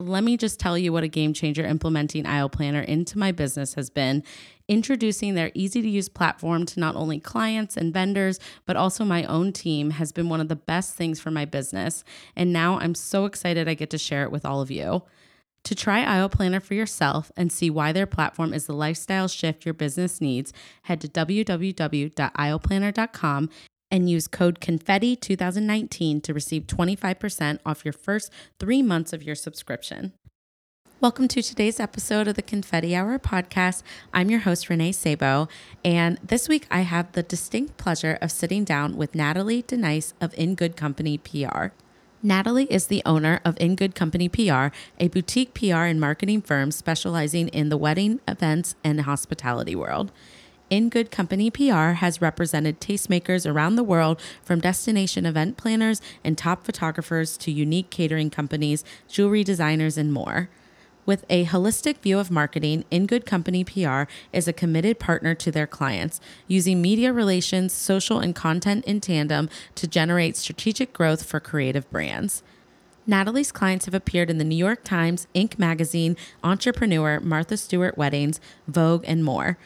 let me just tell you what a game changer implementing Aisle Planner into my business has been. Introducing their easy to use platform to not only clients and vendors, but also my own team has been one of the best things for my business. And now I'm so excited I get to share it with all of you. To try Aisle Planner for yourself and see why their platform is the lifestyle shift your business needs, head to www.aisleplanner.com and use code confetti2019 to receive 25% off your first three months of your subscription. Welcome to today's episode of the Confetti Hour podcast. I'm your host, Renee Sabo, and this week I have the distinct pleasure of sitting down with Natalie Denyse of In Good Company PR. Natalie is the owner of In Good Company PR, a boutique PR and marketing firm specializing in the wedding, events, and hospitality world. In Good Company PR has represented tastemakers around the world from destination event planners and top photographers to unique catering companies, jewelry designers, and more. With a holistic view of marketing, In Good Company PR is a committed partner to their clients, using media relations, social, and content in tandem to generate strategic growth for creative brands. Natalie's clients have appeared in the New York Times, Inc. magazine, Entrepreneur, Martha Stewart Weddings, Vogue, and more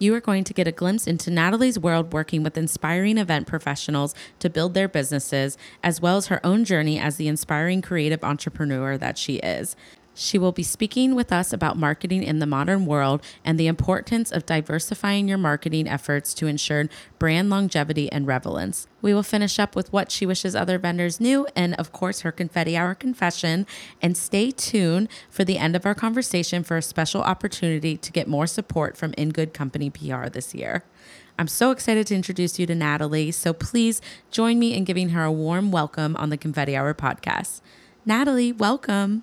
you are going to get a glimpse into Natalie's world working with inspiring event professionals to build their businesses, as well as her own journey as the inspiring creative entrepreneur that she is. She will be speaking with us about marketing in the modern world and the importance of diversifying your marketing efforts to ensure brand longevity and relevance. We will finish up with what she wishes other vendors knew and, of course, her confetti hour confession. And stay tuned for the end of our conversation for a special opportunity to get more support from In Good Company PR this year. I'm so excited to introduce you to Natalie, so please join me in giving her a warm welcome on the Confetti Hour podcast. Natalie, welcome.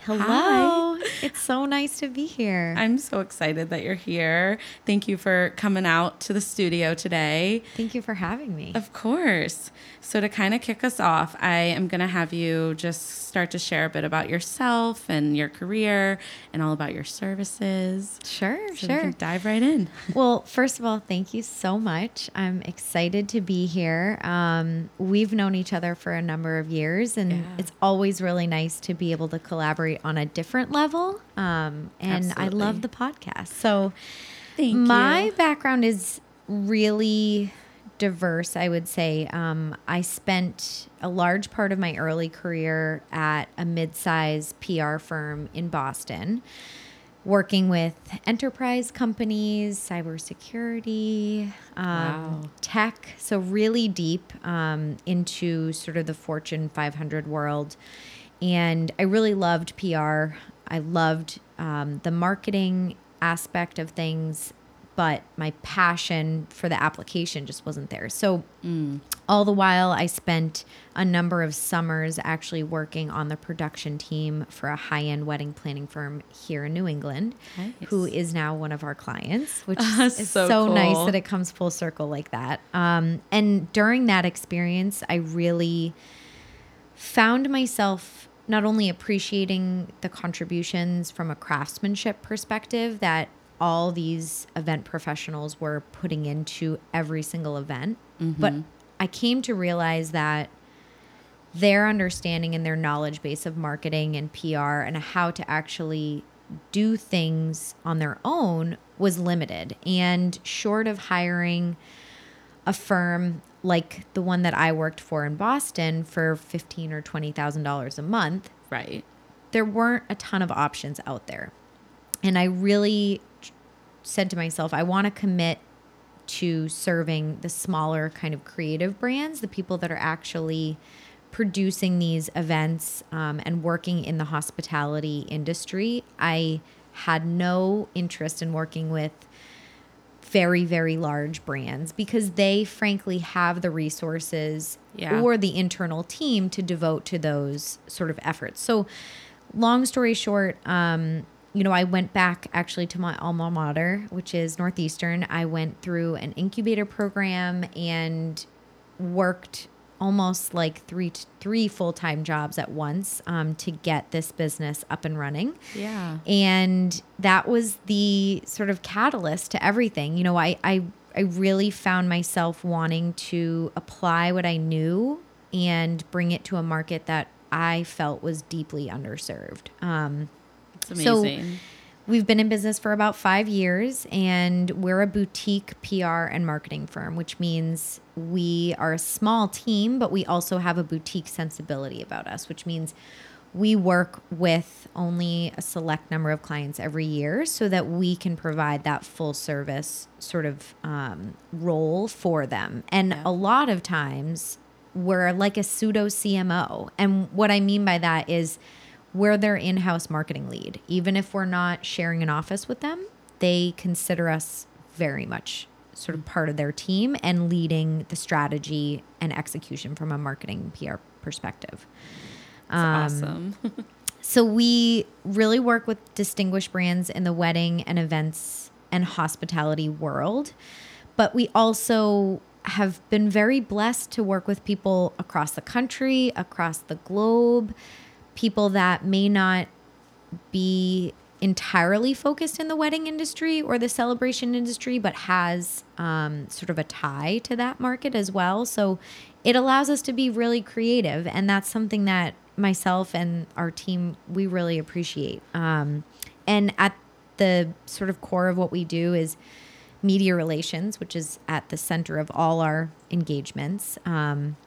Hello. Hi. It's so nice to be here. I'm so excited that you're here. Thank you for coming out to the studio today. Thank you for having me. Of course. So, to kind of kick us off, I am going to have you just start to share a bit about yourself and your career and all about your services. Sure, so sure. dive right in. well, first of all, thank you so much. I'm excited to be here. Um, we've known each other for a number of years, and yeah. it's always really nice to be able to collaborate on a different level. Um, and Absolutely. I love the podcast. So, thank my you. background is really diverse, I would say. Um, I spent a large part of my early career at a mid-sized PR firm in Boston, working with enterprise companies, cybersecurity, um, wow. tech. So really deep um, into sort of the Fortune 500 world, and I really loved PR. I loved um, the marketing aspect of things but my passion for the application just wasn't there. So, mm. all the while, I spent a number of summers actually working on the production team for a high end wedding planning firm here in New England, nice. who is now one of our clients, which uh, is so, so cool. nice that it comes full circle like that. Um, and during that experience, I really found myself not only appreciating the contributions from a craftsmanship perspective that all these event professionals were putting into every single event. Mm-hmm. But I came to realize that their understanding and their knowledge base of marketing and PR and how to actually do things on their own was limited. And short of hiring a firm like the one that I worked for in Boston for fifteen or twenty thousand dollars a month, right? There weren't a ton of options out there. And I really said to myself, I want to commit to serving the smaller kind of creative brands, the people that are actually producing these events um, and working in the hospitality industry. I had no interest in working with very very large brands because they frankly have the resources Yeah. or the internal team to devote to those sort of efforts so long story short um, you know i went back actually to my alma mater which is northeastern i went through an incubator program and worked almost like three three full-time jobs at once um, to get this business up and running Yeah. and that was the sort of catalyst to everything you know i i, I really found myself wanting to apply what i knew and bring it to a market that i felt was deeply underserved um, It's So- amazing. We've been in business for about five years, and we're a boutique PR and marketing firm, which means we are a small team, but we also have a boutique sensibility about us, which means we work with only a select number of clients every year so that we can provide that full service sort of um, role for them. And Yeah. a lot of times, we're like a pseudo CMO. And what I mean by that is, we're their in-house marketing lead. Even if we're not sharing an office with them, they consider us very much sort of part of their team and leading the strategy and execution from a marketing PR perspective. It's um, awesome. So we really work with distinguished brands in the wedding and events and hospitality world, but we also have been very blessed to work with people across the country, across the globe, people that may not be entirely focused in the wedding industry or the celebration industry, but has um, sort of a tie to that market as well. So it allows us to be really creative, and that's something that myself and our team we really appreciate. Um, and at the sort of core of what we do is media relations, which is at the center of all our engagements. Um,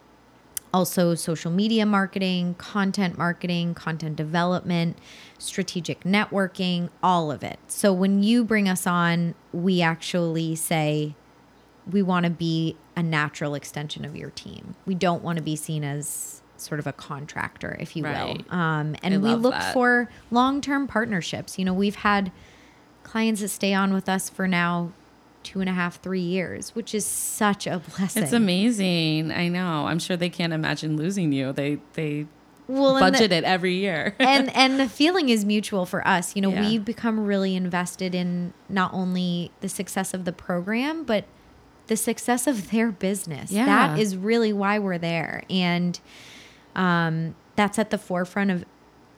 also social media marketing, content marketing, content development, strategic networking, all of it. So when you bring us on, we actually say we want to be a natural extension of your team. We don't want to be seen as sort of a contractor, if you Right. will. Um, and I we look that. for long-term partnerships. You know, we've had clients that stay on with us for now two and a half, three years, which is such a blessing. It's amazing. I know. I'm sure they can't imagine losing you. They they Well, and the- budget it every year. and and the feeling is mutual for us. You know, Yeah. we've become really invested in not only the success of the program, but the success of their business. Yeah. That is really why we're there. And um, that's at the forefront of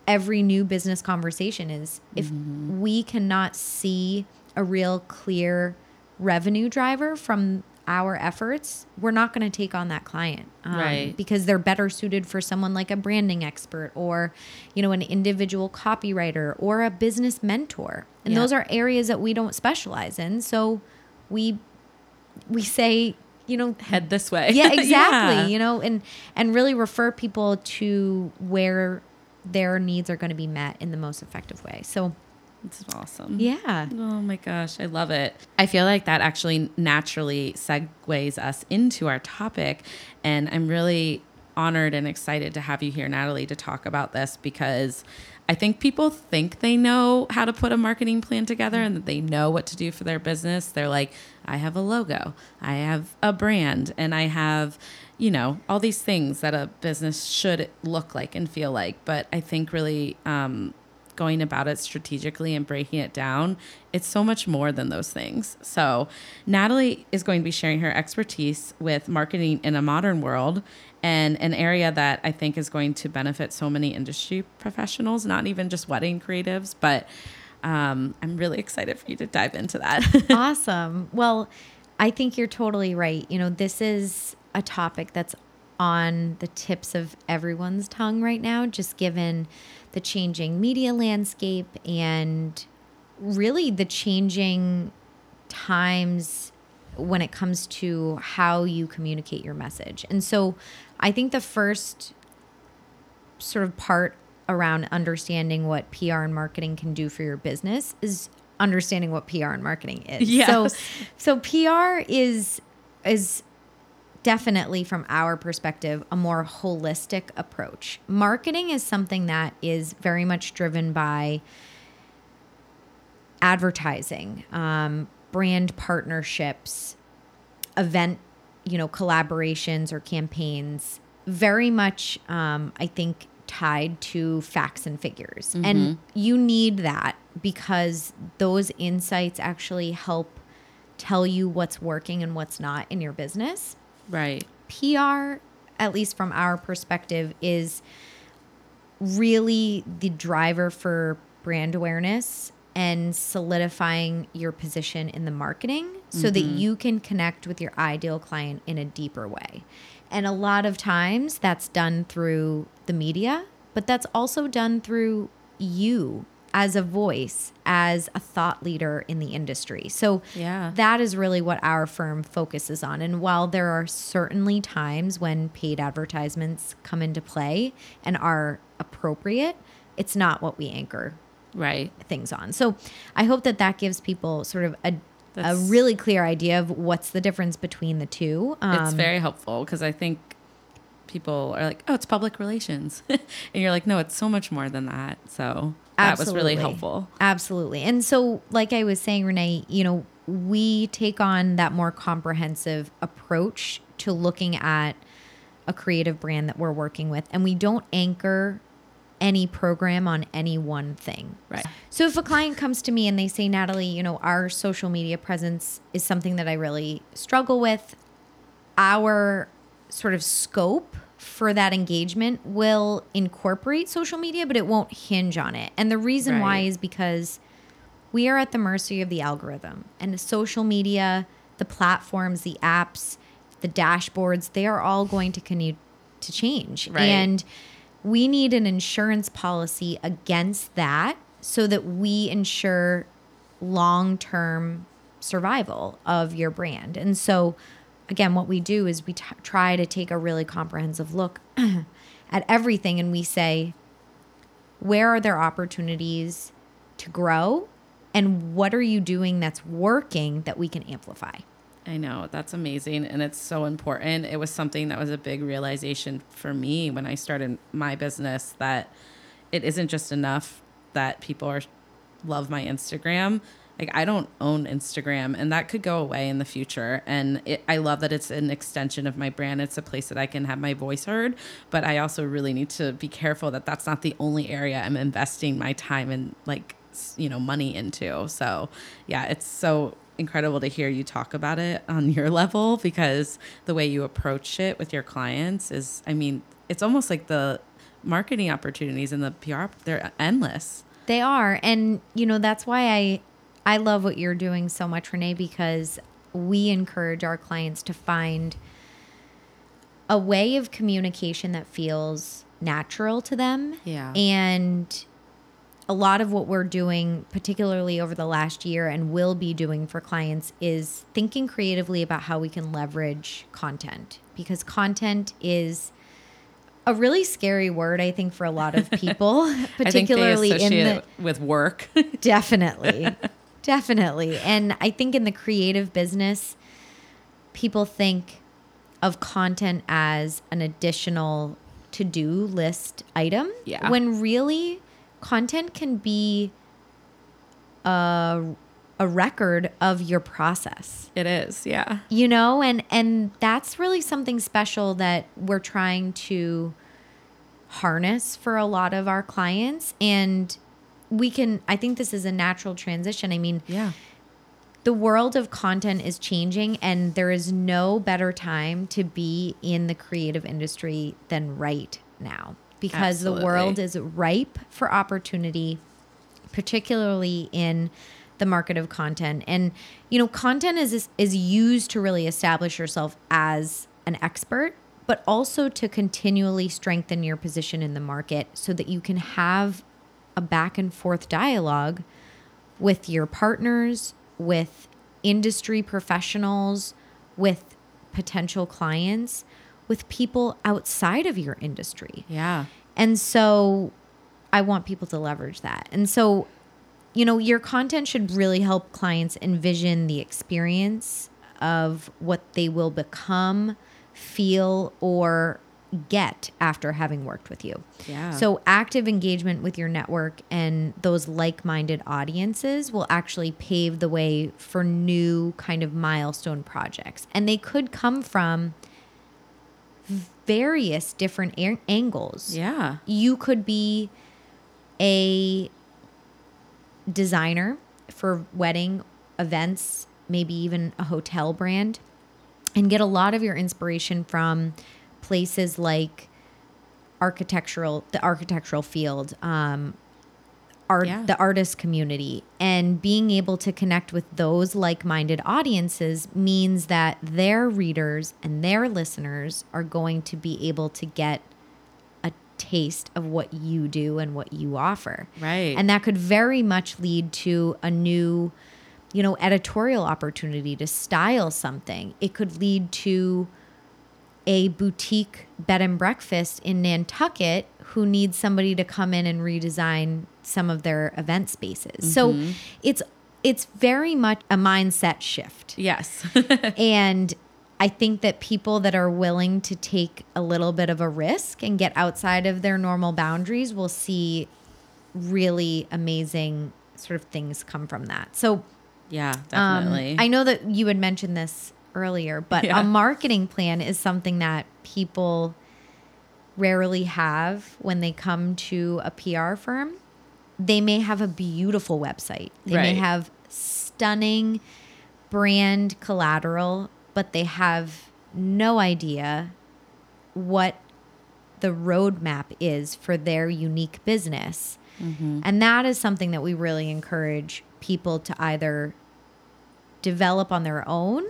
every new business conversation is if Mm-hmm. we cannot see a real clear revenue driver from our efforts, we're not going to take on that client. Um, Right. Because they're better suited for someone like a branding expert or, you know, an individual copywriter or a business mentor. And Yeah. those are areas that we don't specialize in. So we we say, you know, Head this way. yeah, exactly. Yeah. You know, and and really refer people to where their needs are going to be met in the most effective way. So, It's awesome. yeah. Oh my gosh, I love it. I feel like that actually naturally segues us into our topic. And I'm really honored and excited to have you here, Natalie, to talk about this because I think people think they know how to put a marketing plan together and that they know what to do for their business. They're like, I have a logo, I have a brand, and I have, you know, all these things that a business should look like and feel like. But I think really, um, going about it strategically and breaking it down, it's so much more than those things. So, Natalie is going to be sharing her expertise with marketing in a modern world and an area that I think is going to benefit so many industry professionals, not even just wedding creatives, but um, I'm really excited for you to dive into that. awesome. Well, I think you're totally right. You know, this is a topic that's on the tips of everyone's tongue right now, just given the changing media landscape and really the changing times when it comes to how you communicate your message. And so I think the first sort of part around understanding what PR and marketing can do for your business is understanding what PR and marketing is. Yes. So so PR is is definitely from our perspective a more holistic approach. Marketing is something that is very much driven by advertising, um, brand partnerships, event, you know, collaborations or campaigns. Very much, um, I think, tied to facts and figures, and you need that because those insights actually help tell you what's working and what's not in your business. Right. PR, at least from our perspective, is really the driver for brand awareness and solidifying your position in the marketing so that mm-hmm. you can connect with your ideal client in a deeper way. And a lot of times that's done through the media, but that's also done through you as a voice, as a thought leader in the industry. So Yeah. that is really what our firm focuses on. And while there are certainly times when paid advertisements come into play and are appropriate, it's not what we anchor Right. things on. So I hope that that gives people sort of a, a really clear idea of what's the difference between the two. it's Um, very helpful because I think people are like, oh, it's public relations. and you're like, no, it's so much more than that. So that was really Absolutely. helpful. Absolutely. And so, like I was saying, Renee, you know, we take on that more comprehensive approach to looking at a creative brand that we're working with, and we don't anchor any program on any one thing. Right. So if a client comes to me and they say, Natalie, you know, our social media presence is something that I really struggle with, our sort of scope for that engagement will incorporate social media, but it won't hinge on it. And the reason why is because we are at the mercy of the algorithm and the social media, the platforms, the apps, the dashboards, they are all going to continue to change. Right. And we need an insurance policy against that so that we ensure long term survival of your brand. And so, again, what we do is we try to take a really comprehensive look at everything and we say, where are there opportunities to grow? And what are you doing that's working that we can amplify? I know that's amazing and it's so important. It was something that was a big realization for me when I started my business that it isn't just enough that people are love my Instagram. Like I don't own Instagram and that could go away in the future and it, I love that it's an extension of my brand. It's a place that I can have my voice heard, but I also really need to be careful that that's not the only area I'm investing my time and like you know money into. So, yeah, it's so incredible to hear you talk about it on your level because the way you approach it with your clients is I mean, it's almost like the marketing opportunities and the PR they're endless. They are. And, you know, that's why I I love what you're doing so much, Renee, because we encourage our clients to find a way of communication that feels natural to them. Yeah. And a lot of what we're doing, particularly over the last year and will be doing for clients, is thinking creatively about how we can leverage content because content is a really scary word, I think, for a lot of people, I think they particularly in the it with work. Definitely. Definitely. And I think in the creative business, people think of content as an additional to do list item. Yeah. When really, content can be a, a record of your process it is, yeah. you know and and that's really something special that we're trying to harness for a lot of our clients and we can i think this is a natural transition. I mean Yeah. the world of content is changing and there is no better time to be in the creative industry than right now. Because the world is ripe for opportunity particularly in the market of content. And you know content is is used to really establish yourself as an expert but also to continually strengthen your position in the market so that you can have a back and forth dialogue with your partners, with industry professionals, with potential clients, with people outside of your industry. Yeah. And so I want people to leverage that. And so you know, your content should really help clients envision the experience of what they will become, feel, or get after having worked with you. Yeah. So active engagement with your network and those like-minded audiences will actually pave the way for new kind of milestone projects. And they could come from various different a- angles. Yeah. You could be a designer for wedding events, maybe even a hotel brand, and get a lot of your inspiration from places like architectural, the architectural field, um, art, Yeah. the artist community, and being able to connect with those like-minded audiences means that their readers and their listeners are going to be able to get a taste of what you do and what you offer. Right. And that could very much lead to a new, you know, editorial opportunity to style something. It could lead to a boutique bed and breakfast in Nantucket who needs somebody to come in and redesign some of their event spaces. So it's it's very much a mindset shift. Yes. And I think that people that are willing to take a little bit of a risk and get outside of their normal boundaries will see really amazing sort of things come from that. So yeah, um, definitely. I know that you had mentioned this earlier, but Yeah. a marketing plan is something that people rarely have when they come to a PR firm. They may have a beautiful website. They may have stunning brand collateral, but they have no idea what the roadmap is for their unique business. Mm-hmm. And that is something that we really encourage people to either develop on their own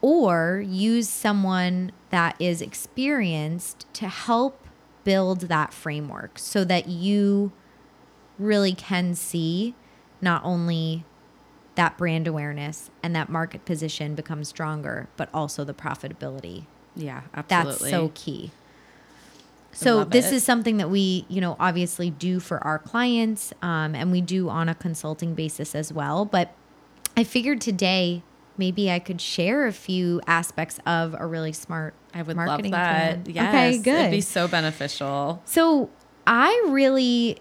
or use someone that is experienced to help build that framework so that you really can see not only that brand awareness and that market position become stronger, but also the profitability. yeah, absolutely. That's so key. So love this it. is something that we, you know, obviously do for our clients, um, and we do on a consulting basis as well. But I figured today maybe I could share a few aspects of a really smart I would marketing love that. plan. Yes. Okay, good. It'd be so beneficial. So I really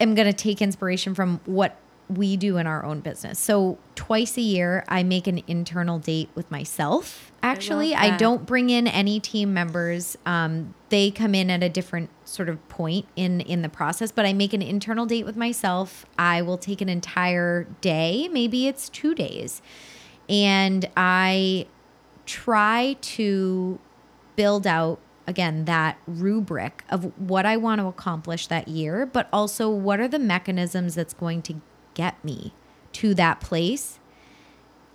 am going to take inspiration from what we do in our own business. So twice a year, I make an internal date with myself. Actually, I, that. don't bring in any team members. Um, they come in at a different sort of point in in the process. But I make an internal date with myself. I will take an entire day. Maybe it's two days, and I try to build out again that rubric of what I want to accomplish that year, but also what are the mechanisms that's going to get me to that place.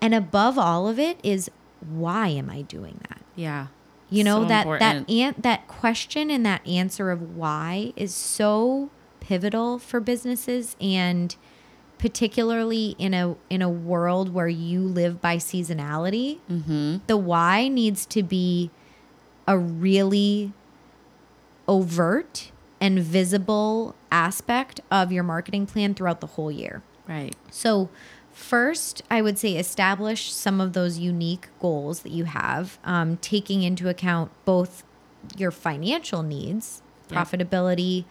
And above all of it is why am I doing that? Yeah. You know So that important. that an- that question and that answer of why is so pivotal for businesses and particularly in a in a world where you live by seasonality. Mm-hmm. The why needs to be a really overt and visible aspect of your marketing plan throughout the whole year. Right. So, first, I would say establish some of those unique goals that you have, um, taking into account both your financial needs, profitability,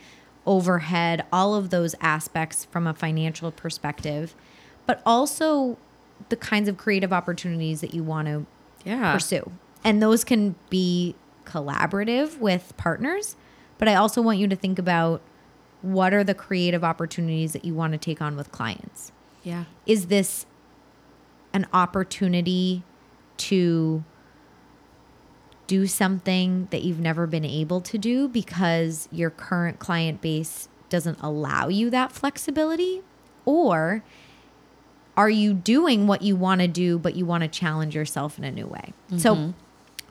overhead, all of those aspects from a financial perspective, but also the kinds of creative opportunities that you want to Yeah. pursue. And those can be collaborative with partners, but I also want you to think about what are the creative opportunities that you want to take on with clients. Yeah. Is this an opportunity to do something that you've never been able to do because your current client base doesn't allow you that flexibility? Or are you doing what you want to do, but you want to challenge yourself in a new way? So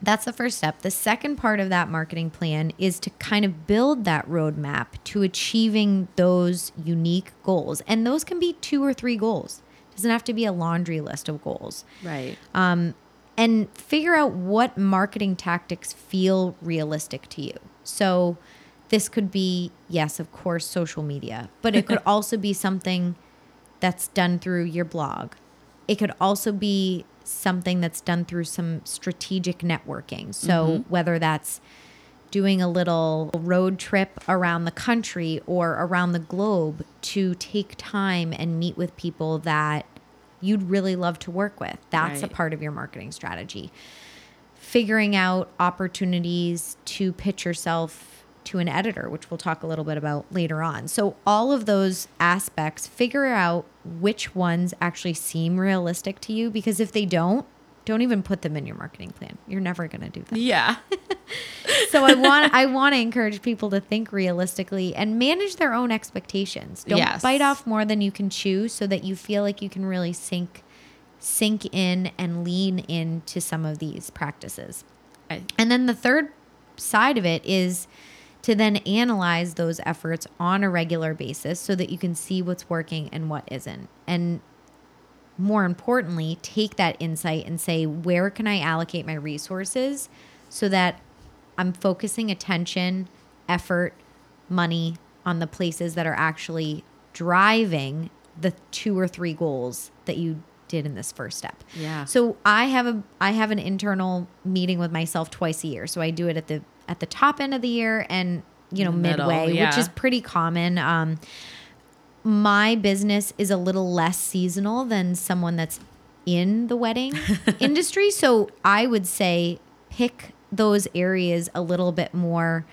that's the first step. The second part of that marketing plan is to kind of build that roadmap to achieving those unique goals. And those can be two or three goals. It doesn't have to be a laundry list of goals Right. um, and figure out what marketing tactics feel realistic to you. So, this could be, yes, of course, social media, but it could also be something that's done through your blog. It could also be something that's done through some strategic networking. So mm-hmm. whether that's doing a little road trip around the country or around the globe to take time and meet with people that you'd really love to work with. That's Right. a part of your marketing strategy. Figuring out opportunities to pitch yourself to an editor, which we'll talk a little bit about later on. So, all of those aspects, figure out which ones actually seem realistic to you because if they don't, don't even put them in your marketing plan. You're never going to do that Yeah. so I want I want to encourage people to think realistically and manage their own expectations. Don't Yes. bite off more than you can chew so that you feel like you can really sink sink in and lean into some of these practices. I, And then the third side of it is to then analyze those efforts on a regular basis so that you can see what's working and what isn't. And more importantly, take that insight and say, where can I allocate my resources so that I'm focusing attention, effort, money on the places that are actually driving the two or three goals that you did in this first step. Yeah. So I have a I have an internal meeting with myself twice a year. So I do it at the at the top end of the year and you know the middle, midway, which is pretty common. Um, my business is a little less seasonal than someone that's in the wedding industry. So I would say pick those areas a little bit more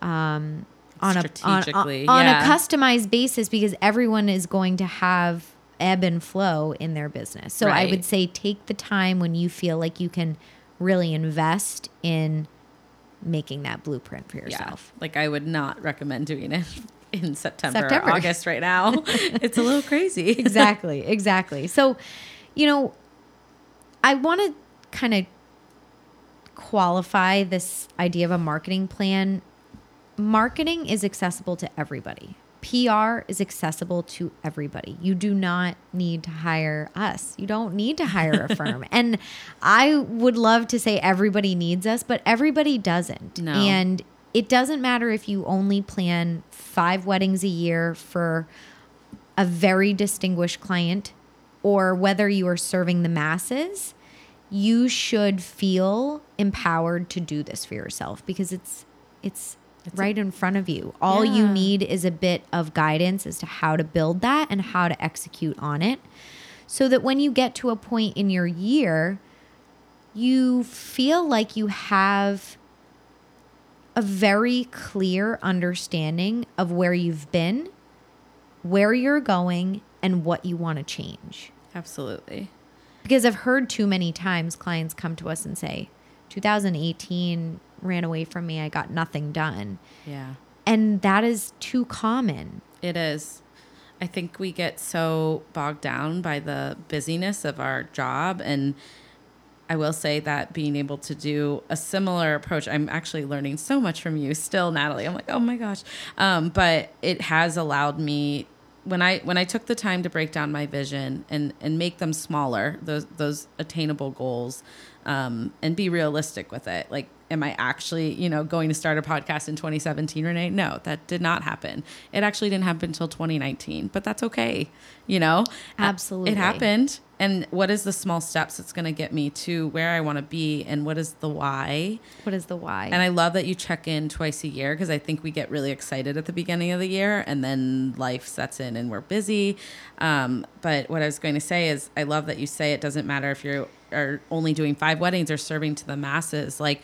um, on a on, on, on yeah. a customized basis because everyone is going to have ebb and flow in their business. So I would say take the time when you feel like you can really invest in making that blueprint for yeah. yourself. Like I would not recommend doing it in September, September. or August right now. it's a little crazy. exactly exactly so you know i want to kind of qualify this idea of a marketing plan marketing is accessible to everybody PR is accessible to everybody. You do not need to hire us. You don't need to hire a firm. And I would love to say everybody needs us, but everybody doesn't. No. And it doesn't matter if you only plan five weddings a year for a very distinguished client or whether you are serving the masses, you should feel empowered to do this for yourself because it's it's, right in front of you. All you need is a bit of guidance as to how to build that and how to execute on it so that when you get to a point in your year, you feel like you have a very clear understanding of where you've been, where you're going, and what you want to change. Absolutely. Because I've heard too many times clients come to us and say, 2018 ran away from me, I got nothing done. Yeah. And that is too common. It is. I think we get so bogged down by the busyness of our job. And I will say that being able to do a similar approach, I'm actually learning so much from you still, Natalie. I'm like, oh my gosh. Um, but it has allowed me when I when I took the time to break down my vision and and make them smaller, those those attainable goals, um, and be realistic with it. Like, am I actually you know going to start a podcast in 2017, Renee? No, that did not happen. It actually didn't happen until 2019, but that's okay. You know, Absolutely. it happened. And what is the small steps that's going to get me to where I want to be, and what is the why? What is the why? And I love that you check in twice a year because I think we get really excited at the beginning of the year and then life sets in and we're busy. Um, but what I was going to say is, I love that you say it doesn't matter if you are only doing five weddings or serving to the masses. Like,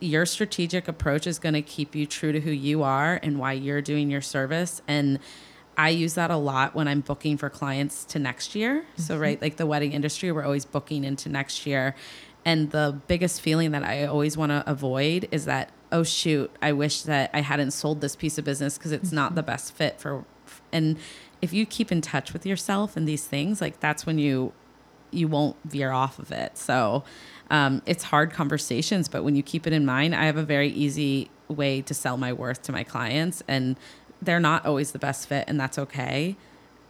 your strategic approach is going to keep you true to who you are and why you're doing your service. And I use that a lot when I'm booking for clients to next year. So, right, like the wedding industry, we're always booking into next year. And the biggest feeling that I always want to avoid is that, oh, shoot, I wish that I hadn't sold this piece of business because it's not the best fit for. And if you keep in touch with yourself and these things, like that's when you you won't veer off of it. So um, it's hard conversations, but when you keep it in mind, I have a very easy way to sell my worth to my clients, and they're not always the best fit, and that's okay.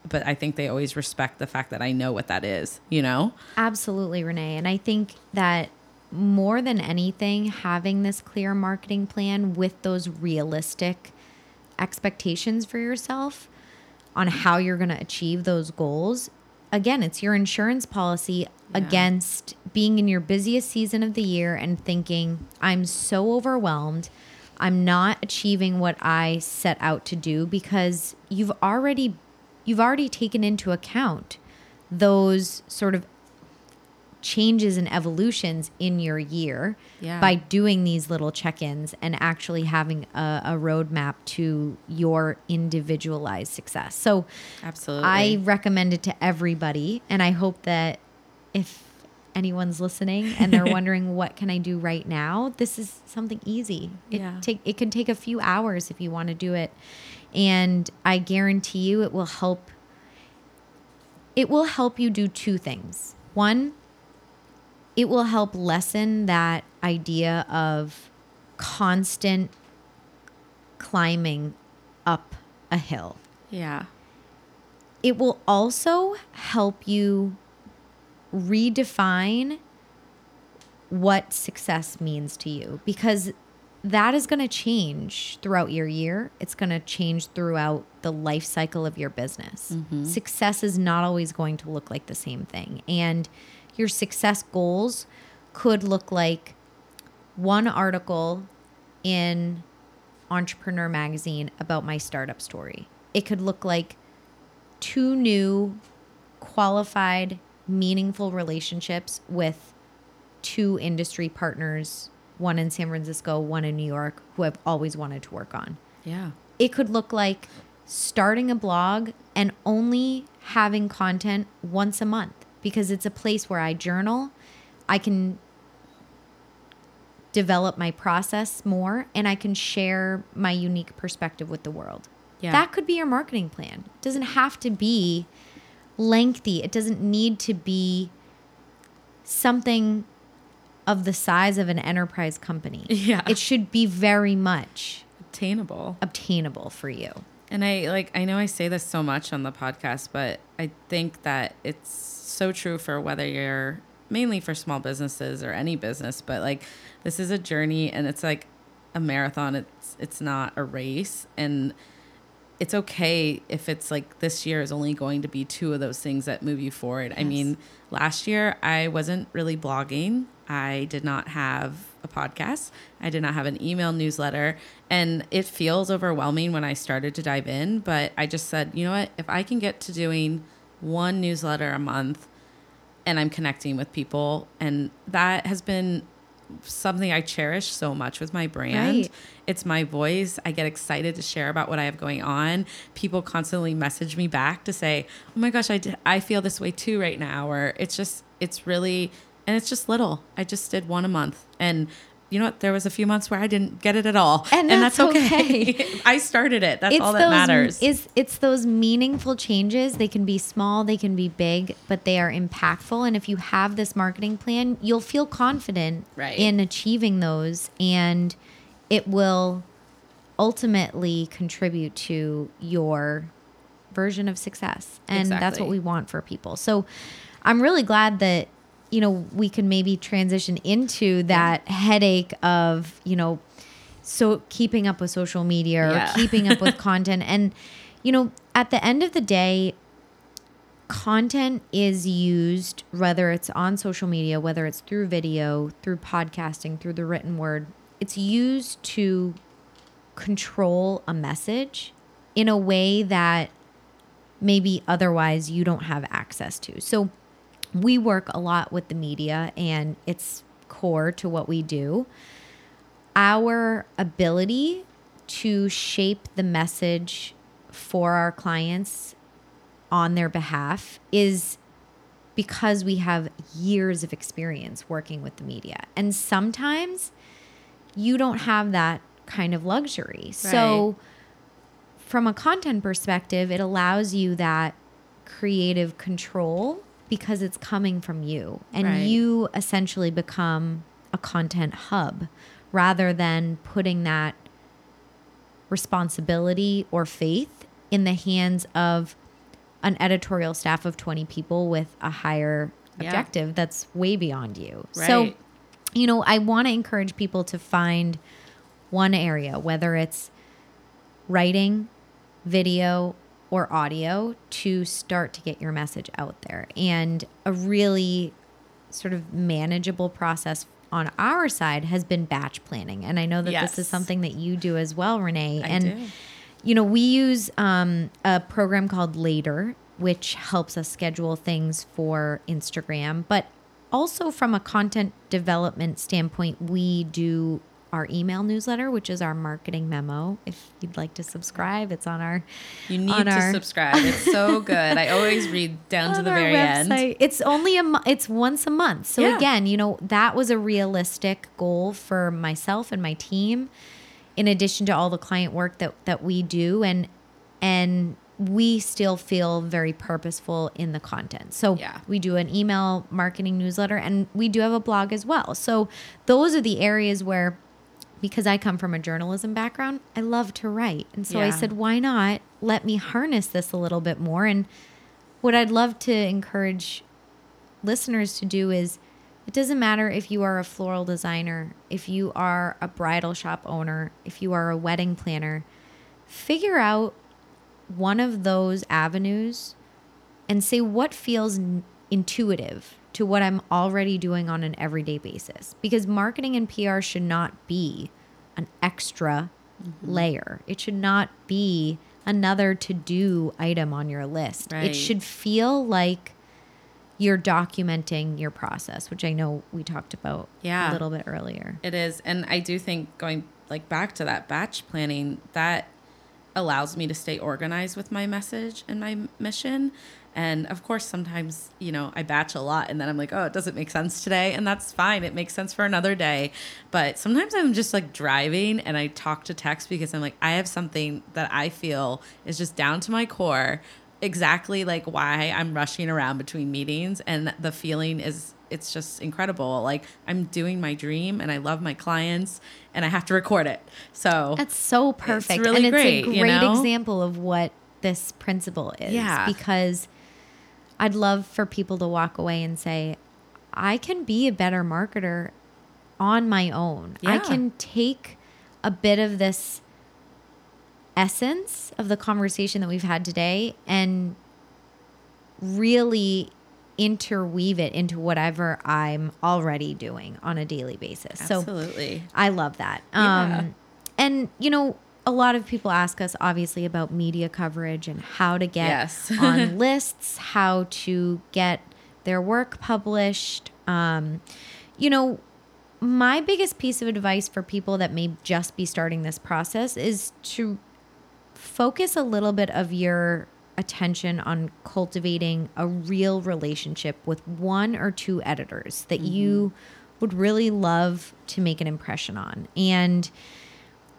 But I think they always respect the fact that I know what that is, you know? Absolutely, Renee. And I think that more than anything, having this clear marketing plan with those realistic expectations for yourself on how you're going to achieve those goals, again, it's your insurance policy against being in your busiest season of the year and thinking, I'm so overwhelmed. I'm not achieving what I set out to do because you've already you've already taken into account those sort of changes and evolutions in your year Yeah. by doing these little check-ins and actually having a, a roadmap to your individualized success. So Absolutely. I recommend it to everybody, and I hope that if anyone's listening and they're wondering what can I do right now, this is something easy. It Yeah. take it can take a few hours if you want to do it, and I guarantee you it will help. It will help you do two things. One, it will help lessen that idea of constant climbing up a hill yeah. it will also help you redefine what success means to you because that is going to change throughout your year. It's going to change throughout the life cycle of your business. Mm-hmm. Success is not always going to look like the same thing. And your success goals could look like one article in Entrepreneur Magazine about my startup story. It could look like two new qualified, meaningful relationships with two industry partners, one in San Francisco, one in New York, who I've always wanted to work on. Yeah. It could look like starting a blog and only having content once a month because it's a place where I journal. I can develop my process more and I can share my unique perspective with the world. Yeah. That could be your marketing plan. It doesn't have to be lengthy. It doesn't need to be something of the size of an enterprise company. Yeah. It should be very much Attainable. obtainable for you. And I like I know I say this so much on the podcast, but I think that it's so true for whether you're mainly for small businesses or any business, but like this is a journey and it's like a marathon. It's it's not a race and it's okay if it's like this year is only going to be two of those things that move you forward. I mean, last year I wasn't really blogging. I did not have a podcast. I did not have an email newsletter. And it feels overwhelming when I started to dive in. But I just said, you know what? If I can get to doing one newsletter a month and I'm connecting with people, and that has been something I cherish so much with my brand. Right. It's my voice. I get excited to share about what I have going on. People constantly message me back to say, "Oh my gosh, I d- I feel this way too right now." Or it's just it's really and it's just little. I just did one a month. And you know what? There was a few months where I didn't get it at all. And that's okay. I started it. That's all that matters. It's it's those meaningful changes. They can be small, they can be big, but they are impactful. And if you have this marketing plan, you'll feel confident Right. in achieving those, and it will ultimately contribute to your version of success. And that's what we want for people. So I'm really glad that you know we can maybe transition into that headache of you know so keeping up with social media or Yeah. keeping up with content. And you know at the end of the day content is used whether it's on social media whether it's through video through podcasting through the written word it's used to control a message in a way that maybe otherwise you don't have access to. So we work a lot with the media and it's core to what we do our ability to shape the message for our clients on their behalf is because we have years of experience working with the media. And sometimes you don't have that kind of luxury. So, from a content perspective, it allows you that creative control because it's coming from you. And Right. you essentially become a content hub rather than putting that responsibility or faith in the hands of an editorial staff of 20 people with a higher Yeah. objective that's way beyond you. So, you know, I want to encourage people to find one area, whether it's writing, video, or audio to start to get your message out there. And a really sort of manageable process on our side has been batch planning. And I know that this is something that you do as well, Renee. I and do. you know, we use um, a program called Later, which helps us schedule things for Instagram. But also, from a content development standpoint, we do our email newsletter, which is our marketing memo. If you'd like to subscribe, it's on our You need to our- subscribe. It's so good. I always read down to the very end. It's only a it's once a month. So Yeah. again, you know, that was a realistic goal for myself and my team in addition to all the client work that that we do and and we still feel very purposeful in the content. So Yeah. we do an email marketing newsletter and we do have a blog as well. So those are the areas where because I come from a journalism background, I love to write. And so I said, why not let me harness this a little bit more? And what I'd love to encourage listeners to do is it doesn't matter if you are a floral designer, if you are a bridal shop owner, if you are a wedding planner, figure out one of those avenues and say what feels intuitive to what I'm already doing on an everyday basis. Because marketing and PR should not be an extra mm-hmm. layer, it should not be another to do item on your list. Right. It should feel like you're documenting your process, which I know we talked about Yeah. a little bit earlier. It is. And I do think going like back to that batch planning, that allows me to stay organized with my message and my mission. And of course, sometimes, you know, I batch a lot and then I'm like, oh, it doesn't make sense today. And that's fine. It makes sense for another day. But sometimes I'm just like driving and I talk to text because I'm like, I have something that I feel is just down to my core exactly like why I'm rushing around between meetings and the feeling is it's just incredible. Like I'm doing my dream and I love my clients and I have to record it. So That's so perfect. really and great, it's a you great know? example of what this principle is. Yeah. Because I'd love for people to walk away and say, I can be a better marketer on my own. I can take a bit of this essence of the conversation that we've had today and really interweave it into whatever I'm already doing on a daily basis. So absolutely. I love that. Yeah. Um, and you know, a lot of people ask us obviously about media coverage and how to get Yes. on lists, how to get their work published. Um, you know, my biggest piece of advice for people that may just be starting this process is to focus a little bit of your attention on cultivating a real relationship with one or two editors that you would really love to make an impression on. And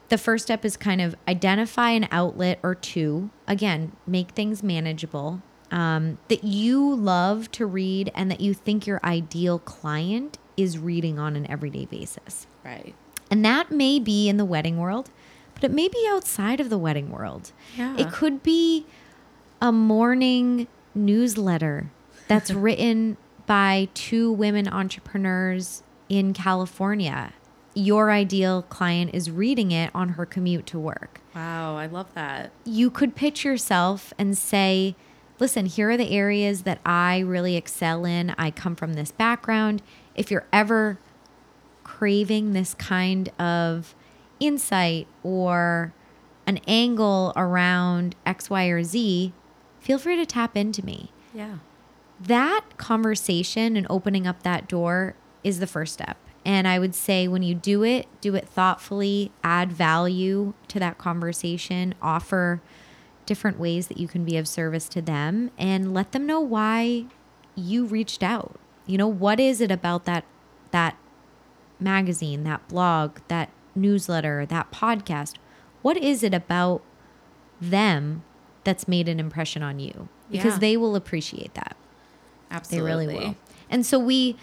the first step is kind of identify an outlet or two. Again, make things manageable um, that you love to read and that you think your ideal client is reading on an everyday basis. Right. And that may be in the wedding world, but it may be outside of the wedding world. Yeah. It could be a morning newsletter that's written by two women entrepreneurs in California. Your ideal client is reading it on her commute to work. Wow, I love that. You could pitch yourself and say, listen, here are the areas that I really excel in. I come from this background. If you're ever craving this kind of insight or an angle around X, Y, or Z, feel free to tap into me. Yeah. That conversation and opening up that door is the first step. And I would say when you do it, do it thoughtfully, add value to that conversation, offer different ways that you can be of service to them, and let them know why you reached out. You know, what is it about that that magazine, that blog, that newsletter, that podcast? What is it about them that's made an impression on you? Because Yeah. they will appreciate that. Absolutely. They really will. And so we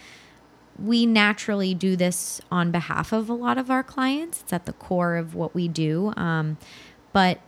we naturally do this on behalf of a lot of our clients. It's at the core of what we do. Um, but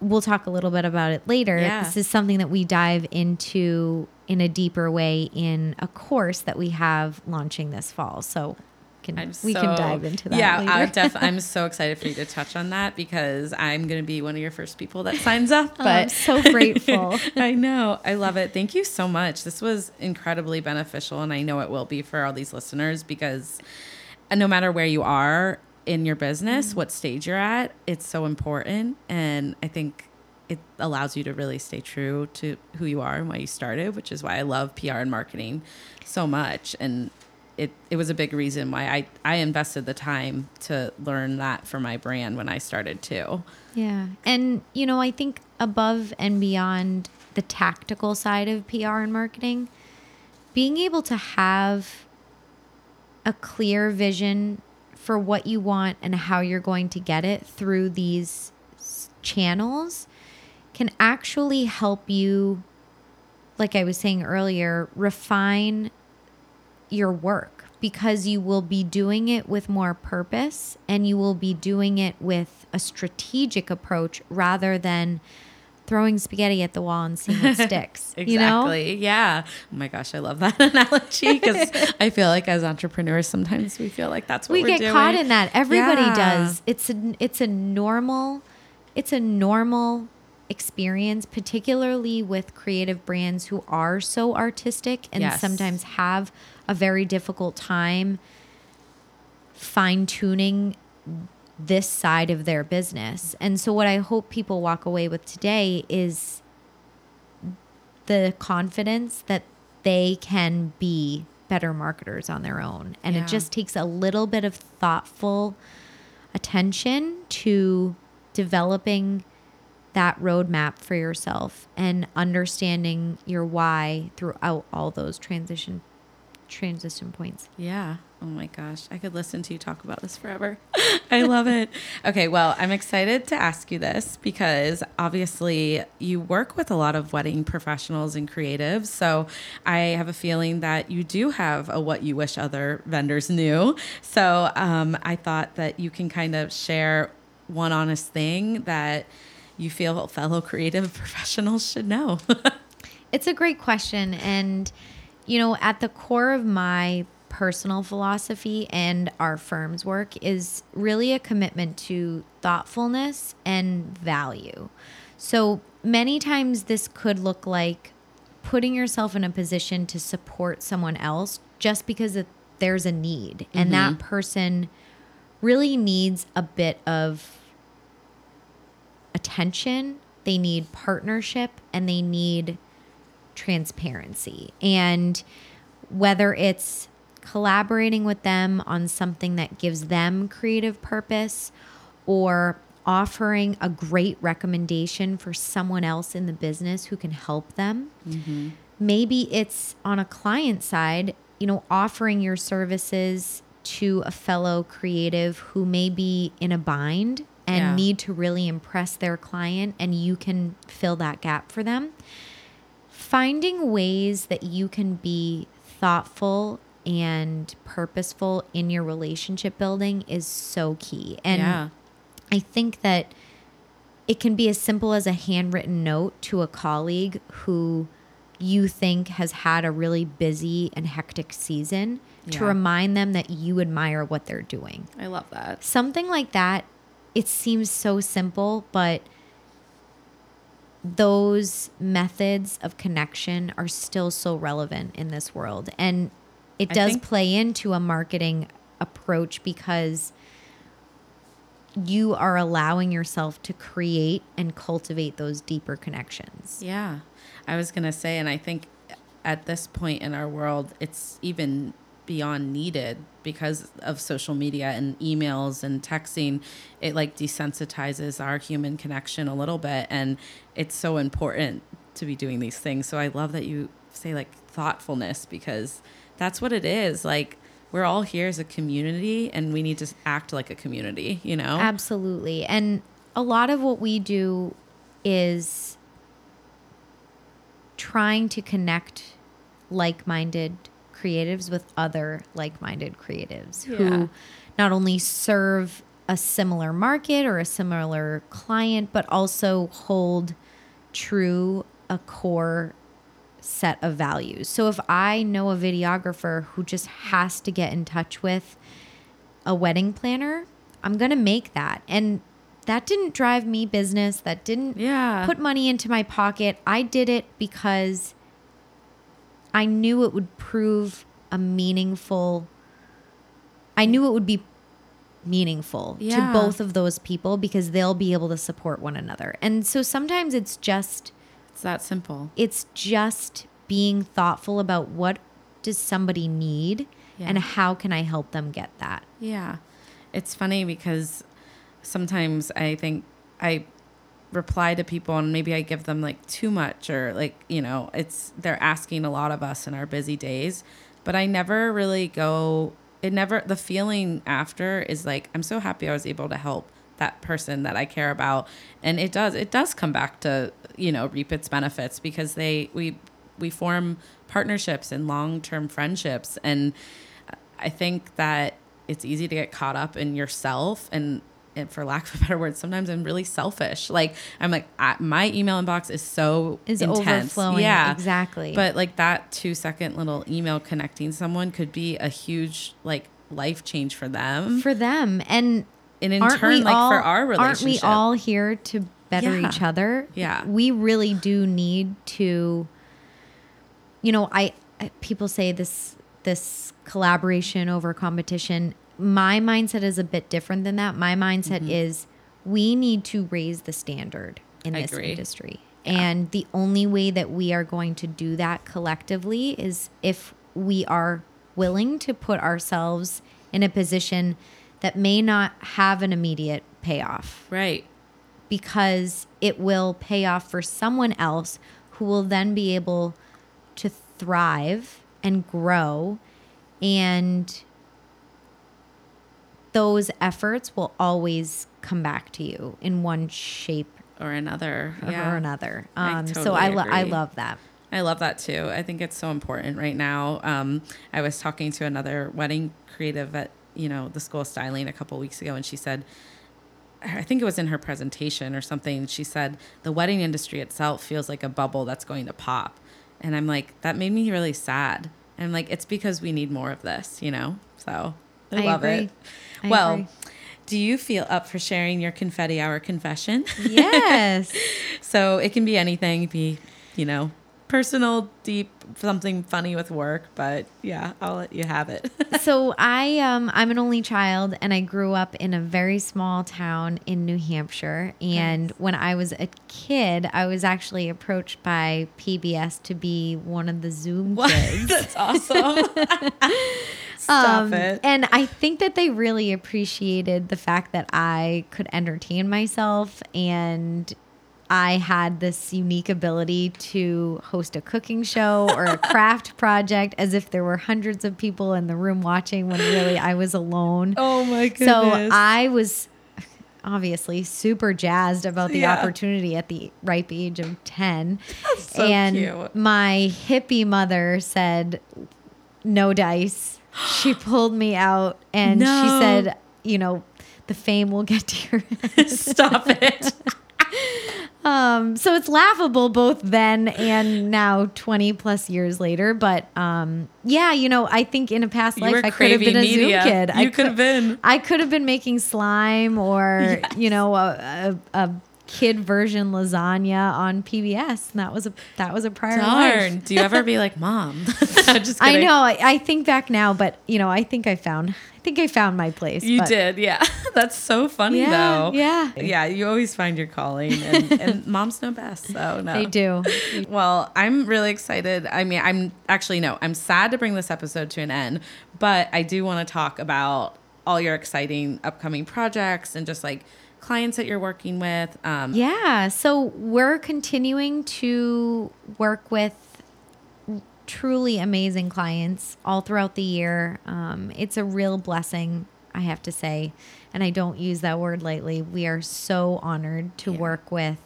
we'll talk a little bit about it later. Yeah. This is something that we dive into in a deeper way in a course that we have launching this fall. So can I'm we so- can dive into that. Yeah, later. I def- I'm so excited for you to touch on that because I'm going to be one of your first people that signs up. Oh, I'm so grateful. I know. I love it. Thank you so much. This was incredibly beneficial, and I know it will be for all these listeners because uh, no matter where you are in your business, what stage you're at, it's so important. And I think it allows you to really stay true to who you are and why you started, which is why I love PR and marketing so much. And it, it was a big reason why I, I invested the time to learn that for my brand when I started too. Yeah. And, you know, I think above and beyond the tactical side of PR and marketing, being able to have a clear vision for what you want and how you're going to get it through these channels can actually help you, like I was saying earlier, refine your work because you will be doing it with more purpose and you will be doing it with a strategic approach rather than throwing spaghetti at the wall and seeing what sticks. Exactly. You know? Yeah. Oh my gosh, I love that analogy because I feel like as entrepreneurs, sometimes we feel like that's what we get doing. caught in that. Everybody Yeah. does. It's a it's a normal it's a normal experience, particularly with creative brands who are so artistic and Yes. sometimes have a very difficult time fine tuning this side of their business. And so what I hope people walk away with today is the confidence that they can be better marketers on their own. And Yeah. it just takes a little bit of thoughtful attention to developing that roadmap for yourself and understanding your why throughout all those transition transition points. Yeah. Oh my gosh. I could listen to you talk about this forever. I love it. Okay. Well, I'm excited to ask you this because obviously you work with a lot of wedding professionals and creatives. So I have a feeling that you do have a what you wish other vendors knew. So um, I thought that you can kind of share one honest thing that you feel fellow creative professionals should know. It's a great question. And, you know, at the core of my personal philosophy and our firm's work is really a commitment to thoughtfulness and value. So many times this could look like putting yourself in a position to support someone else just because it, there's a need and mm-hmm. that person really needs a bit of attention, they need partnership, and they need transparency. And whether it's collaborating with them on something that gives them creative purpose or offering a great recommendation for someone else in the business who can help them. Mm-hmm. Maybe it's on a client side, you know, offering your services to a fellow creative who may be in a bind and Yeah. need to really impress their client and you can fill that gap for them. Finding ways that you can be thoughtful and purposeful in your relationship building is so key. And yeah. I think that it can be as simple as a handwritten note to a colleague who you think has had a really busy and hectic season to remind them that you admire what they're doing. I love that. Something like that, it seems so simple, but those methods of connection are still so relevant in this world. And it does play into a marketing approach because you are allowing yourself to create and cultivate those deeper connections. Yeah. I was going to say, and I think at this point in our world, it's even beyond needed because of social media and emails and texting. It like desensitizes our human connection a little bit. And it's so important to be doing these things. So I love that you say like thoughtfulness because that's what it is. Like, we're all here as a community and we need to act like a community, you know? Absolutely. And a lot of what we do is trying to connect like minded creatives with other like minded creatives Yeah. who not only serve a similar market or a similar client, but also hold true a core set of values. So if I know a videographer who just has to get in touch with a wedding planner, I'm going to make that. And that didn't drive me business. That didn't Yeah. put money into my pocket. I did it because I knew it would prove a meaningful I knew it would be meaningful Yeah. to both of those people because they'll be able to support one another. And so sometimes it's just It's that simple. it's just being thoughtful about what does somebody need Yeah. and how can I help them get that. Yeah. It's funny because sometimes I think I reply to people and maybe I give them like too much or like, you know, it's they're asking a lot of us in our busy days, but I never really go it never the feeling after is like I'm so happy I was able to help that person that I care about. And it does it does come back to, you know, reap its benefits because they we we form partnerships and long-term friendships. And I think that it's easy to get caught up in yourself and, and for lack of a better word, sometimes I'm really selfish. Like I'm like I, my email inbox is so Is intense. overflowing. Yeah, Exactly. But like that two second little email connecting someone could be a huge like life change for them. for them and and in turn, like all, for our relationship, aren't we all here to better Yeah. each other Yeah. we really do need to you know i I- people say this this collaboration over competition my mindset is a bit different than that. My mindset mm-hmm. is we need to raise the standard in I this agree. industry. And the only way that we are going to do that collectively is if we are willing to put ourselves in a position that may not have an immediate payoff. Right? because it will pay off for someone else who will then be able to thrive and grow and those efforts will always come back to you in one shape Or another, or yeah. another. I Um, so I, lo- I love that. I love that too. I think it's so important right now. Um, I was talking to another wedding creative at you know the school of styling a couple weeks ago, and she said, I think it was in her presentation or something. She said the wedding industry itself feels like a bubble that's going to pop, and I'm like that made me really sad. And I'm like it's because we need more of this, you know. So I, I love agree. it. I well. agree. Do you feel up for sharing your confetti hour confession? Yes. So it can be anything, be, you know, personal, deep, something funny with work, but yeah, I'll let you have it. so I um I'm an only child and I grew up in a very small town in New Hampshire and when I was a kid I was actually approached by PBS to be one of the Zoom kids. That's awesome. Stop Um, it. And I think that they really appreciated the fact that I could entertain myself and I had this unique ability to host a cooking show or a craft project as if there were hundreds of people in the room watching when really I was alone. Oh my goodness. So I was obviously super jazzed about the Yeah. opportunity at the ripe age of 10. so and cute. my hippie mother said, no dice. She pulled me out and No. she said, you know, the fame will get to your head. Stop it. Um, so it's laughable both then and now 20 plus years later. But um, yeah, you know, I think in a past You life I could have been a media. Zoom kid. I could have been. I could have been making slime or, you know, a, a, a kid version lasagna on PBS. And that was a that was a prior Darn. life. Do you ever be like, mom? Just I know. I, I think back now, but you know, I think I found I think I found my place. You but- did, yeah. That's so funny Yeah, though. yeah. Yeah, you always find your calling and, and moms know best. So no. They do. Well, I'm really excited. I mean, I'm actually no, I'm sad to bring this episode to an end, but I do want to talk about all your exciting upcoming projects and just like clients that you're working with. Um, Yeah. So we're continuing to work with truly amazing clients all throughout the year. Um, it's a real blessing, I have to say. And I don't use that word lightly. We are so honored to Yeah. work with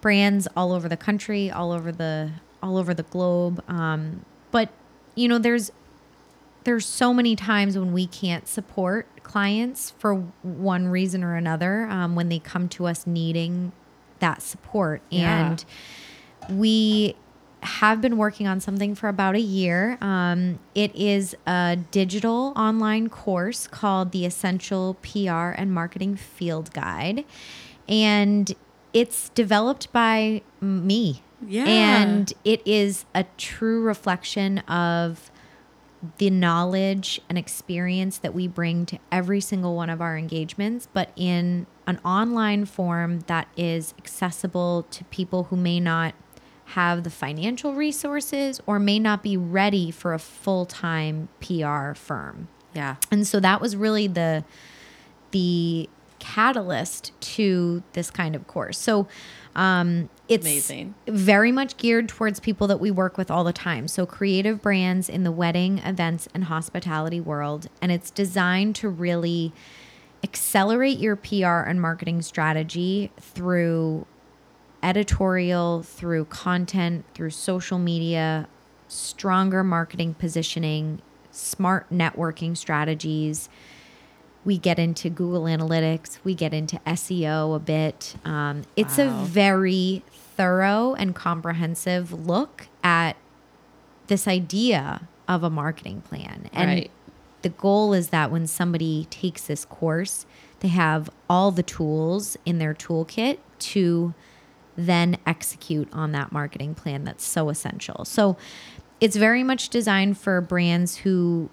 brands all over the country, all over the all over the globe. Um, but you know, there's there's so many times when we can't support clients for one reason or another um, when they come to us needing that support Yeah. and we have been working on something for about a year. Um, it is a digital online course called the Essential PR and Marketing Field Guide. And it's developed by me. Yeah. And it is a true reflection of the knowledge and experience that we bring to every single one of our engagements, but in an online form that is accessible to people who may not have the financial resources or may not be ready for a full-time PR firm. Yeah. And so that was really the the catalyst to this kind of course. So um, it's Amazing. very much geared towards people that we work with all the time. So creative brands in the wedding, events, and hospitality world. And it's designed to really accelerate your PR and marketing strategy through editorial, through content, through social media, stronger marketing positioning, smart networking strategies. We get into Google Analytics, we get into SEO a bit. Um, it's a very thorough and comprehensive look at this idea of a marketing plan. And Right. the goal is that when somebody takes this course, they have all the tools in their toolkit to then execute on that marketing plan that's so essential. So it's very much designed for brands who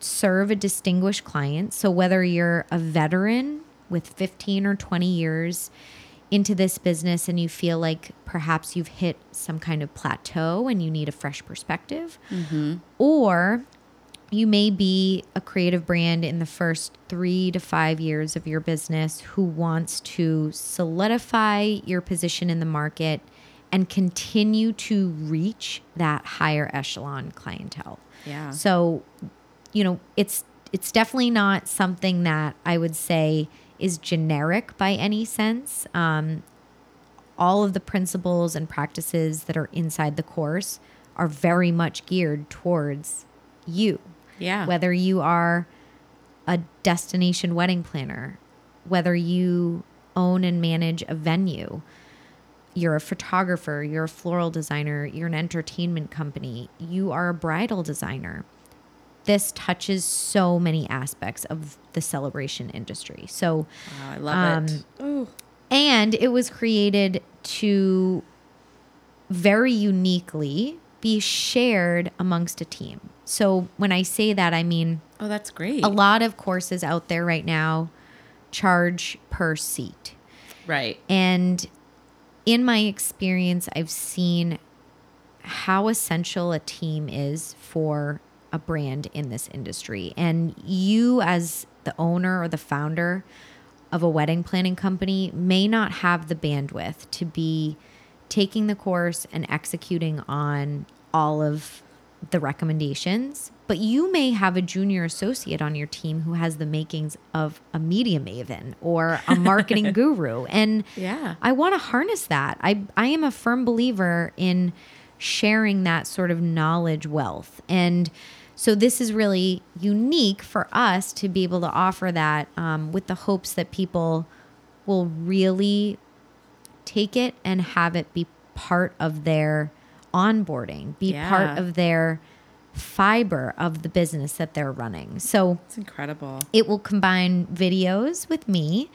serve a distinguished client. So whether you're a veteran with 15 or 20 years into this business and you feel like perhaps you've hit some kind of plateau and you need a fresh perspective, mm-hmm. or you may be a creative brand in the first three to five years of your business who wants to solidify your position in the market and continue to reach that higher echelon clientele. Yeah. So, you know, it's it's definitely not something that I would say is generic by any sense. Um, all of the principles and practices that are inside the course are very much geared towards you. Yeah. Whether you are a destination wedding planner, whether you own and manage a venue, you're a photographer, you're a floral designer, you're an entertainment company, you are a bridal designer. This touches so many aspects of the celebration industry. So, Wow, I love Um, it. Ooh. and it was created to very uniquely be shared amongst a team. So when I say that, I mean Oh, that's great. a lot of courses out there right now charge per seat. Right. And in my experience, I've seen how essential a team is for a brand in this industry. And you, as the owner or the founder of a wedding planning company, may not have the bandwidth to be taking the course and executing on all of the recommendations, but you may have a junior associate on your team who has the makings of a media maven or a marketing guru. And Yeah. I want to harness that. I I am a firm believer in sharing that sort of knowledge wealth. And so this is really unique for us to be able to offer that um, with the hopes that people will really take it and have it be part of their onboarding, be Yeah. part of their fiber of the business that they're running. So It's incredible. it will combine videos with me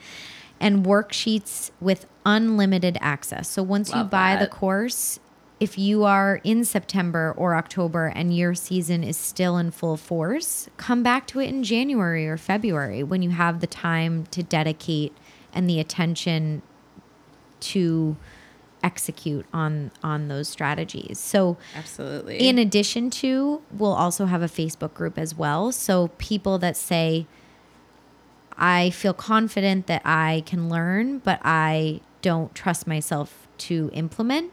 and worksheets with unlimited access. So once you Love buy the course, if you are in September or October and your season is still in full force, come back to it in January or February when you have the time to dedicate and the attention to execute on on those strategies. So Absolutely. in addition to, we'll also have a Facebook group as well. So people that say, I feel confident that I can learn, but I don't trust myself to implement,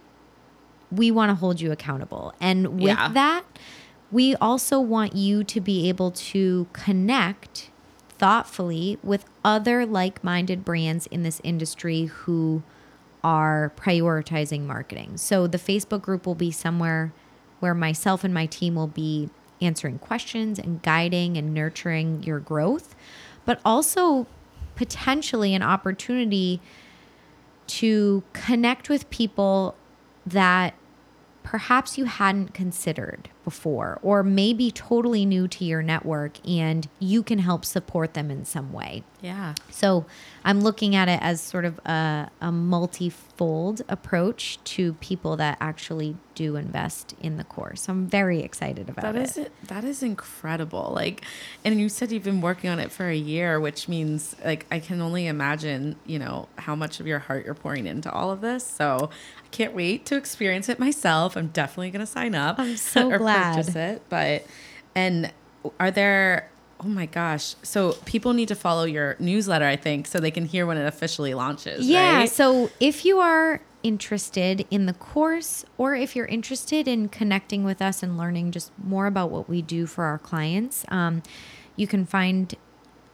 we want to hold you accountable. And with Yeah. that, we also want you to be able to connect thoughtfully with other like minded brands in this industry who are prioritizing marketing. So the Facebook group will be somewhere where myself and my team will be answering questions and guiding and nurturing your growth, but also potentially an opportunity to connect with people that perhaps you hadn't considered before, or maybe totally new to your network and you can help support them in some way. Yeah. So I'm looking at it as sort of a, a multifold approach to people that actually do invest in the course. I'm very excited about That it. is that is incredible. Like, and you said you've been working on it for a year, which means like I can only imagine, you know, how much of your heart you're pouring into all of this. So I can't wait to experience it myself. I'm definitely going to sign up. I'm so or glad. purchase it. But and are there? Oh my gosh! So people need to follow your newsletter, I think, so they can hear when it officially launches. Yeah. right? So if you are interested in the course or if you're interested in connecting with us and learning just more about what we do for our clients, um, you can find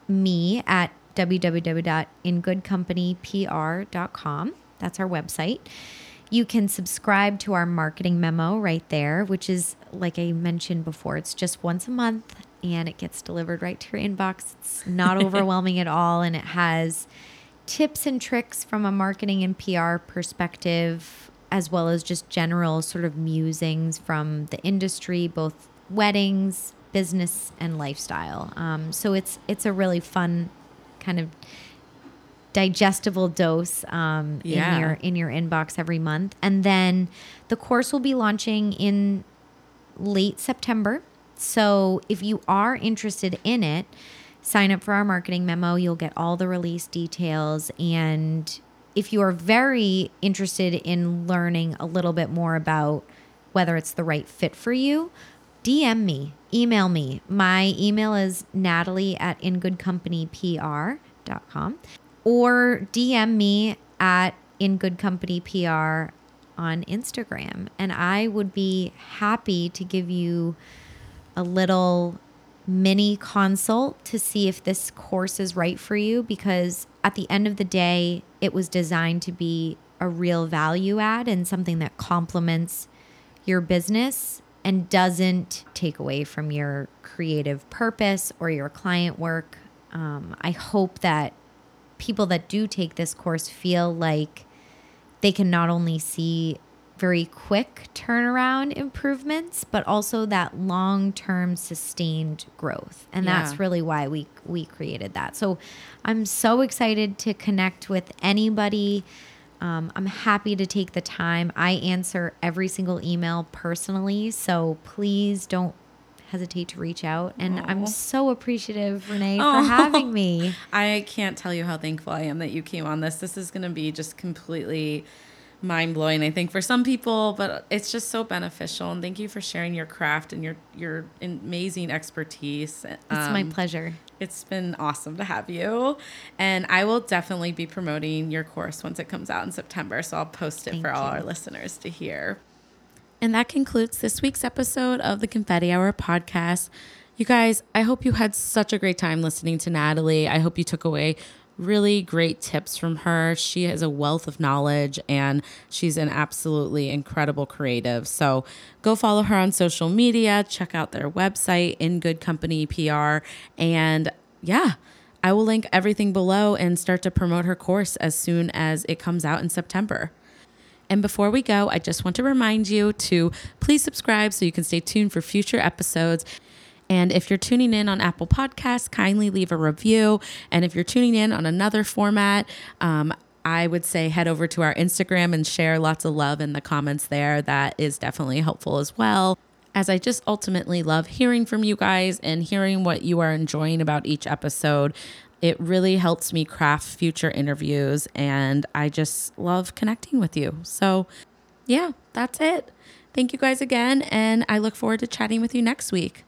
me at www.ingoodcompanypr.com. That's our website. You can subscribe to our marketing memo right there, which is, like I mentioned before, it's just once a month and it gets delivered right to your inbox. It's not overwhelming at all. And it has tips and tricks from a marketing and PR perspective, as well as just general sort of musings from the industry, both weddings, business, and lifestyle. Um, so it's it's a really fun kind of digestible dose um, Yeah. in your in your inbox every month, and then the course will be launching in late September. So if you are interested in it, sign up for our marketing memo. You'll get all the release details. And if you are very interested in learning a little bit more about whether it's the right fit for you, DM me, email me. My email is natalie at ingoodcompanypr.com or DM me at In Good Company PR on Instagram. And I would be happy to give you a little mini consult to see if this course is right for you because at the end of the day, it was designed to be a real value add and something that complements your business and doesn't take away from your creative purpose or your client work. Um, I hope that people that do take this course feel like they can not only see very quick turnaround improvements, but also that long-term sustained growth. And Yeah. that's really why we we created that. So I'm so excited to connect with anybody. Um, I'm happy to take the time. I answer every single email personally, so please don't hesitate to reach out. And I'm so appreciative, Renee, for having me. I can't tell you how thankful I am that you came on this. This is going to be just completely mind blowing, I think, for some people, but it's just so beneficial. And thank you for sharing your craft and your your amazing expertise. It's my Um, pleasure. It's been awesome to have you. And I will definitely be promoting your course once it comes out in September. So I'll post it Thank for all you. our listeners to hear. And that concludes this week's episode of the Confetti Hour podcast. You guys, I hope you had such a great time listening to Natalie. I hope you took away really great tips from her. She has a wealth of knowledge and she's an absolutely incredible creative. So go follow her on social media, check out their website, In Good Company PR. And yeah, I will link everything below and start to promote her course as soon as it comes out in September. And before we go, I just want to remind you to please subscribe so you can stay tuned for future episodes. And if you're tuning in on Apple Podcasts, kindly leave a review. And if you're tuning in on another format, um, I would say head over to our Instagram and share lots of love in the comments there. That is definitely helpful as well. As I just ultimately love hearing from you guys and hearing what you are enjoying about each episode. It really helps me craft future interviews, and I just love connecting with you. So, yeah, that's it. Thank you guys again, and I look forward to chatting with you next week.